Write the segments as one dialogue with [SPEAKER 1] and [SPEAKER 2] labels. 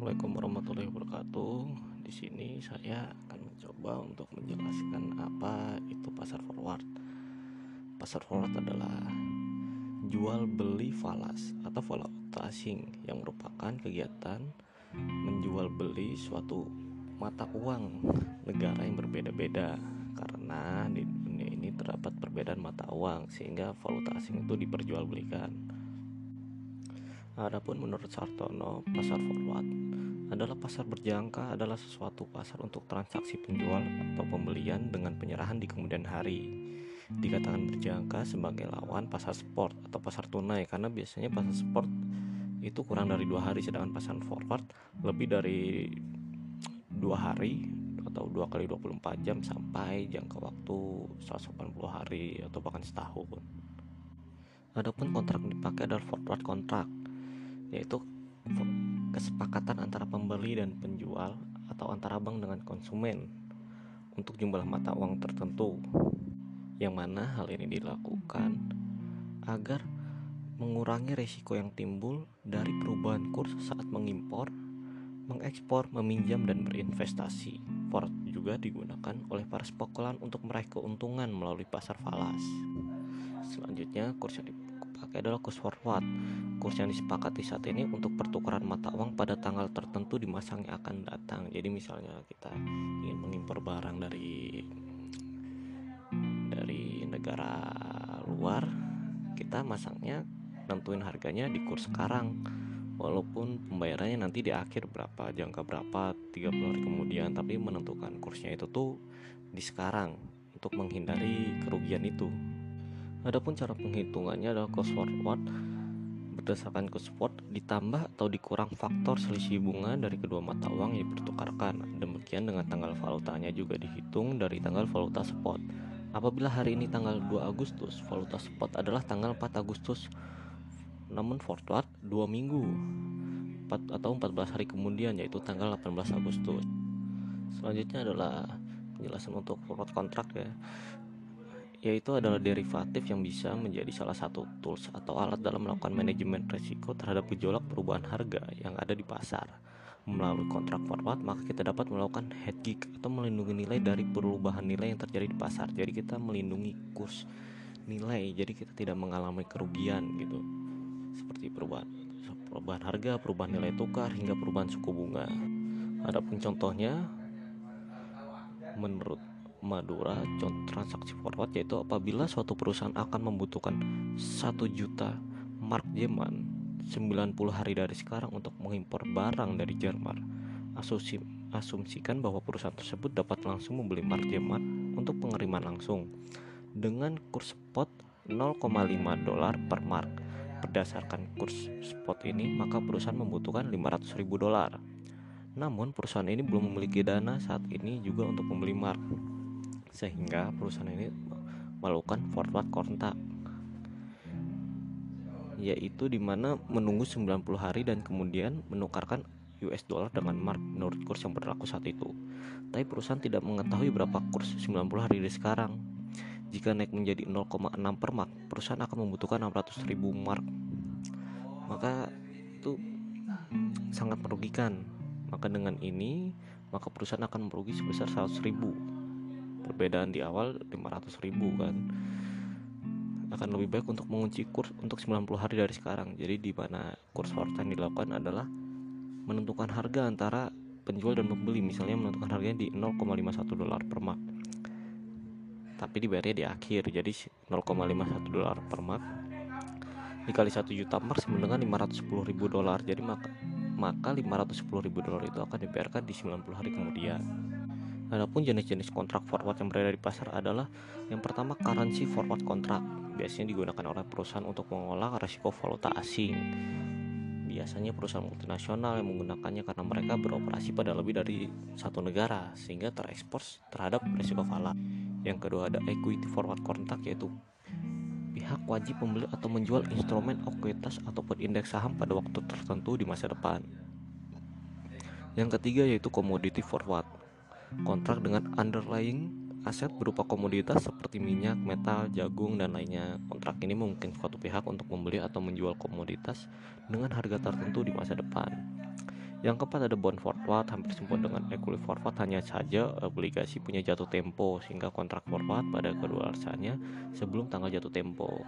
[SPEAKER 1] Assalamualaikum warahmatullahi wabarakatuh. Di sini saya akan mencoba untuk menjelaskan apa itu pasar forward. Pasar forward adalah jual beli falas atau valuta asing yang merupakan kegiatan menjual beli suatu mata uang negara yang berbeda-beda karena di dunia ini terdapat perbedaan mata uang sehingga valuta asing itu diperjualbelikan. Adapun menurut Sartono, pasar forward adalah pasar berjangka adalah sesuatu pasar untuk transaksi penjual atau pembelian dengan penyerahan di kemudian hari. Dikatakan berjangka sebagai lawan pasar sport atau pasar tunai karena biasanya pasar sport itu kurang dari dua hari sedangkan pasar forward lebih dari dua hari atau dua kali 24 jam sampai jangka waktu 180 hari atau bahkan setahun. Adapun kontrak dipakai adalah forward kontrak yaitu kesepakatan antara pembeli dan penjual atau antara bank dengan konsumen untuk jumlah mata uang tertentu yang mana hal ini dilakukan agar mengurangi resiko yang timbul dari perubahan kurs saat mengimpor, mengekspor, meminjam, dan berinvestasi. Forward juga digunakan oleh para spekulan untuk meraih keuntungan melalui pasar falas. Selanjutnya, kurs yang dipakai adalah kurs forward. Kurs yang disepakati saat ini untuk pertukaran mata uang pada tanggal tertentu di masa yang akan datang. Jadi misalnya kita ingin mengimpor barang dari dari negara luar, kita masangnya nentuin harganya di kurs sekarang. Walaupun pembayarannya nanti di akhir berapa jangka berapa 30 hari kemudian tapi menentukan kursnya itu tuh di sekarang untuk menghindari kerugian itu. Adapun cara penghitungannya adalah cost forward berdasarkan cost forward ditambah atau dikurang faktor selisih bunga dari kedua mata uang yang dipertukarkan. Demikian dengan tanggal valutanya juga dihitung dari tanggal valuta spot. Apabila hari ini tanggal 2 Agustus, valuta spot adalah tanggal 4 Agustus. Namun forward 2 minggu 4 atau 14 hari kemudian yaitu tanggal 18 Agustus. Selanjutnya adalah penjelasan untuk forward kontrak ya yaitu adalah derivatif yang bisa menjadi salah satu tools atau alat dalam melakukan manajemen risiko terhadap gejolak perubahan harga yang ada di pasar. Melalui kontrak forward, maka kita dapat melakukan hedging atau melindungi nilai dari perubahan nilai yang terjadi di pasar. Jadi kita melindungi kurs nilai, jadi kita tidak mengalami kerugian gitu. Seperti perubahan perubahan harga, perubahan nilai tukar hingga perubahan suku bunga. Adapun contohnya menurut Madura contoh transaksi forward yaitu apabila suatu perusahaan akan membutuhkan 1 juta mark Jerman 90 hari dari sekarang untuk mengimpor barang dari Jerman. Asumsi, asumsikan bahwa perusahaan tersebut dapat langsung membeli mark Jerman untuk pengiriman langsung dengan kurs spot 0,5 dolar per mark. Berdasarkan kurs spot ini maka perusahaan membutuhkan 500 ribu dolar. Namun perusahaan ini belum memiliki dana saat ini juga untuk membeli mark sehingga perusahaan ini melakukan forward kontrak yaitu di mana menunggu 90 hari dan kemudian menukarkan US dollar dengan mark menurut kurs yang berlaku saat itu. Tapi perusahaan tidak mengetahui berapa kurs 90 hari dari sekarang. Jika naik menjadi 0,6 per mark, perusahaan akan membutuhkan 600 ribu mark. Maka itu sangat merugikan. Maka dengan ini, maka perusahaan akan merugi sebesar 100 ribu perbedaan di awal 500 ribu kan. Akan lebih baik untuk mengunci kurs untuk 90 hari dari sekarang. Jadi di mana kurs short yang dilakukan adalah menentukan harga antara penjual dan pembeli. Misalnya menentukan harganya di 0,51 dolar per mark. Tapi dibayarnya di akhir. Jadi 0,51 dolar per mark dikali 1 juta mark sama dengan 510 ribu dolar. Jadi maka maka 510 ribu dolar itu akan dibayarkan di 90 hari kemudian Adapun jenis-jenis kontrak forward yang berada di pasar adalah yang pertama currency forward kontrak. Biasanya digunakan oleh perusahaan untuk mengolah risiko valuta asing. Biasanya perusahaan multinasional yang menggunakannya karena mereka beroperasi pada lebih dari satu negara sehingga terekspos terhadap risiko valuta. Yang kedua ada equity forward kontrak yaitu pihak wajib membeli atau menjual instrumen ekuitas ataupun indeks saham pada waktu tertentu di masa depan. Yang ketiga yaitu commodity forward kontrak dengan underlying aset berupa komoditas seperti minyak, metal, jagung, dan lainnya. Kontrak ini memungkinkan suatu pihak untuk membeli atau menjual komoditas dengan harga tertentu di masa depan. Yang keempat ada bond forward, hampir semua dengan equity forward hanya saja obligasi punya jatuh tempo sehingga kontrak forward pada kedua kedaluarsanya sebelum tanggal jatuh tempo.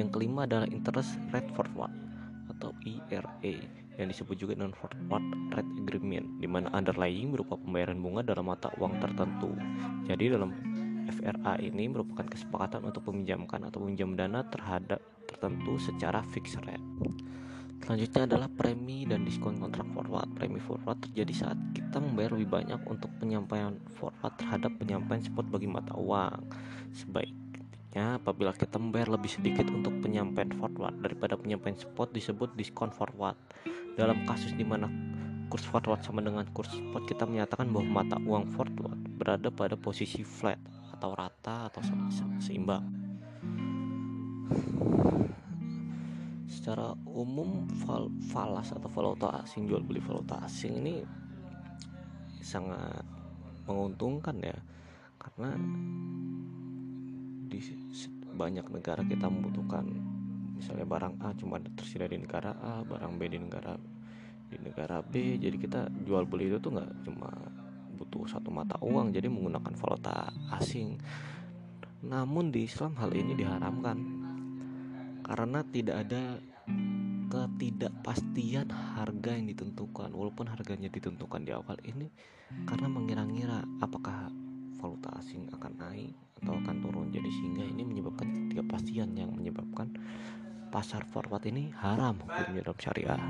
[SPEAKER 1] Yang kelima adalah interest rate forward atau IRA yang disebut juga non forward rate agreement di mana underlying berupa pembayaran bunga dalam mata uang tertentu. Jadi dalam FRA ini merupakan kesepakatan untuk meminjamkan atau meminjam dana terhadap tertentu secara fixed rate. Selanjutnya adalah premi dan diskon kontrak forward. Premi forward terjadi saat kita membayar lebih banyak untuk penyampaian forward terhadap penyampaian spot bagi mata uang. Sebaiknya apabila kita membayar lebih sedikit untuk penyampaian forward daripada penyampaian spot disebut diskon forward. Dalam kasus di mana kurs forward sama dengan kurs spot kita menyatakan bahwa mata uang forward berada pada posisi flat atau rata atau seimbang. secara umum val falas atau valuta asing jual beli valuta asing ini sangat menguntungkan ya karena banyak negara kita membutuhkan. Misalnya barang A cuma tersedia di negara A barang B di negara di negara B. Jadi kita jual beli itu tuh nggak cuma butuh satu mata uang jadi menggunakan valuta asing. Namun di Islam hal ini diharamkan. Karena tidak ada ketidakpastian harga yang ditentukan. Walaupun harganya ditentukan di awal ini karena mengira-ngira apakah valuta asing akan naik atau akan turun. Jadi sehingga ini menyebabkan ketidakpastian yang menyebabkan pasar forward ini haram hukumnya dalam syariah